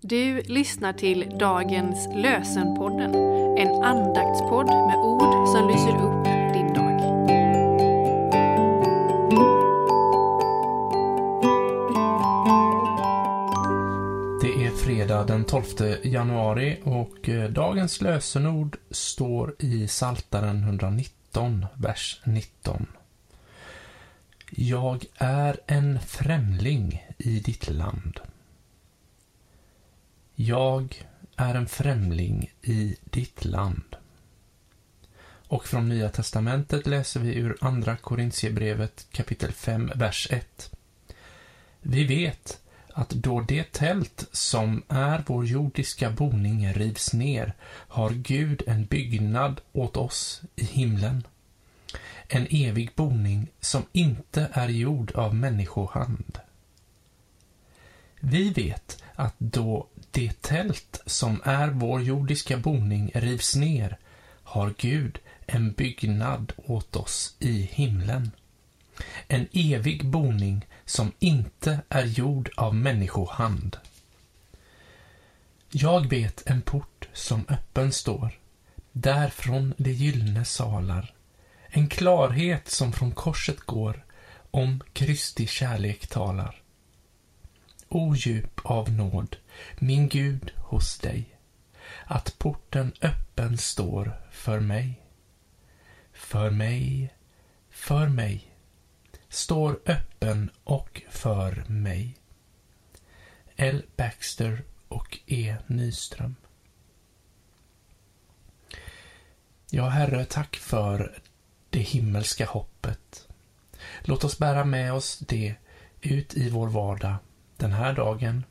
Du lyssnar till dagens lösenpodden, en andaktspodd med ord som lyser upp din dag. Det är fredag den 12 januari och eh, dagens lösenord står i Saltaren 119, vers 19. Jag är en främling i ditt land. Jag är en främling i ditt land. Och från Nya Testamentet läser vi ur Andra Korintierbrevet kapitel 5, vers 1. Vi vet att då det tält som är vår jordiska boning rivs ner har Gud en byggnad åt oss i himlen. En evig boning som inte är gjord av människohand. Vi vet att då det tält som är vår jordiska boning rivs ner har Gud en byggnad åt oss i himlen. En evig boning som inte är gjord av människohand. Jag vet en port som öppen står, därifrån de gyllene salar. En klarhet som från korset går, om Kristi kärlek talar. O djup av nåd, min Gud hos dig, att porten öppen står för mig. För mig, för mig, står öppen och för mig. L. Baxter och E. Nyström. Ja, Herre, tack för det himmelska hoppet. Låt oss bära med oss det ut i vår vardag den här dagen.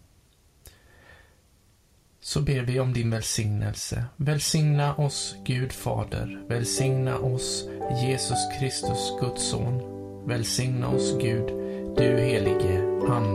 Så ber vi om din välsignelse. Välsigna oss, Gud Fader. Välsigna oss, Jesus Kristus, Guds son. Välsigna oss, Gud, du helige Ande.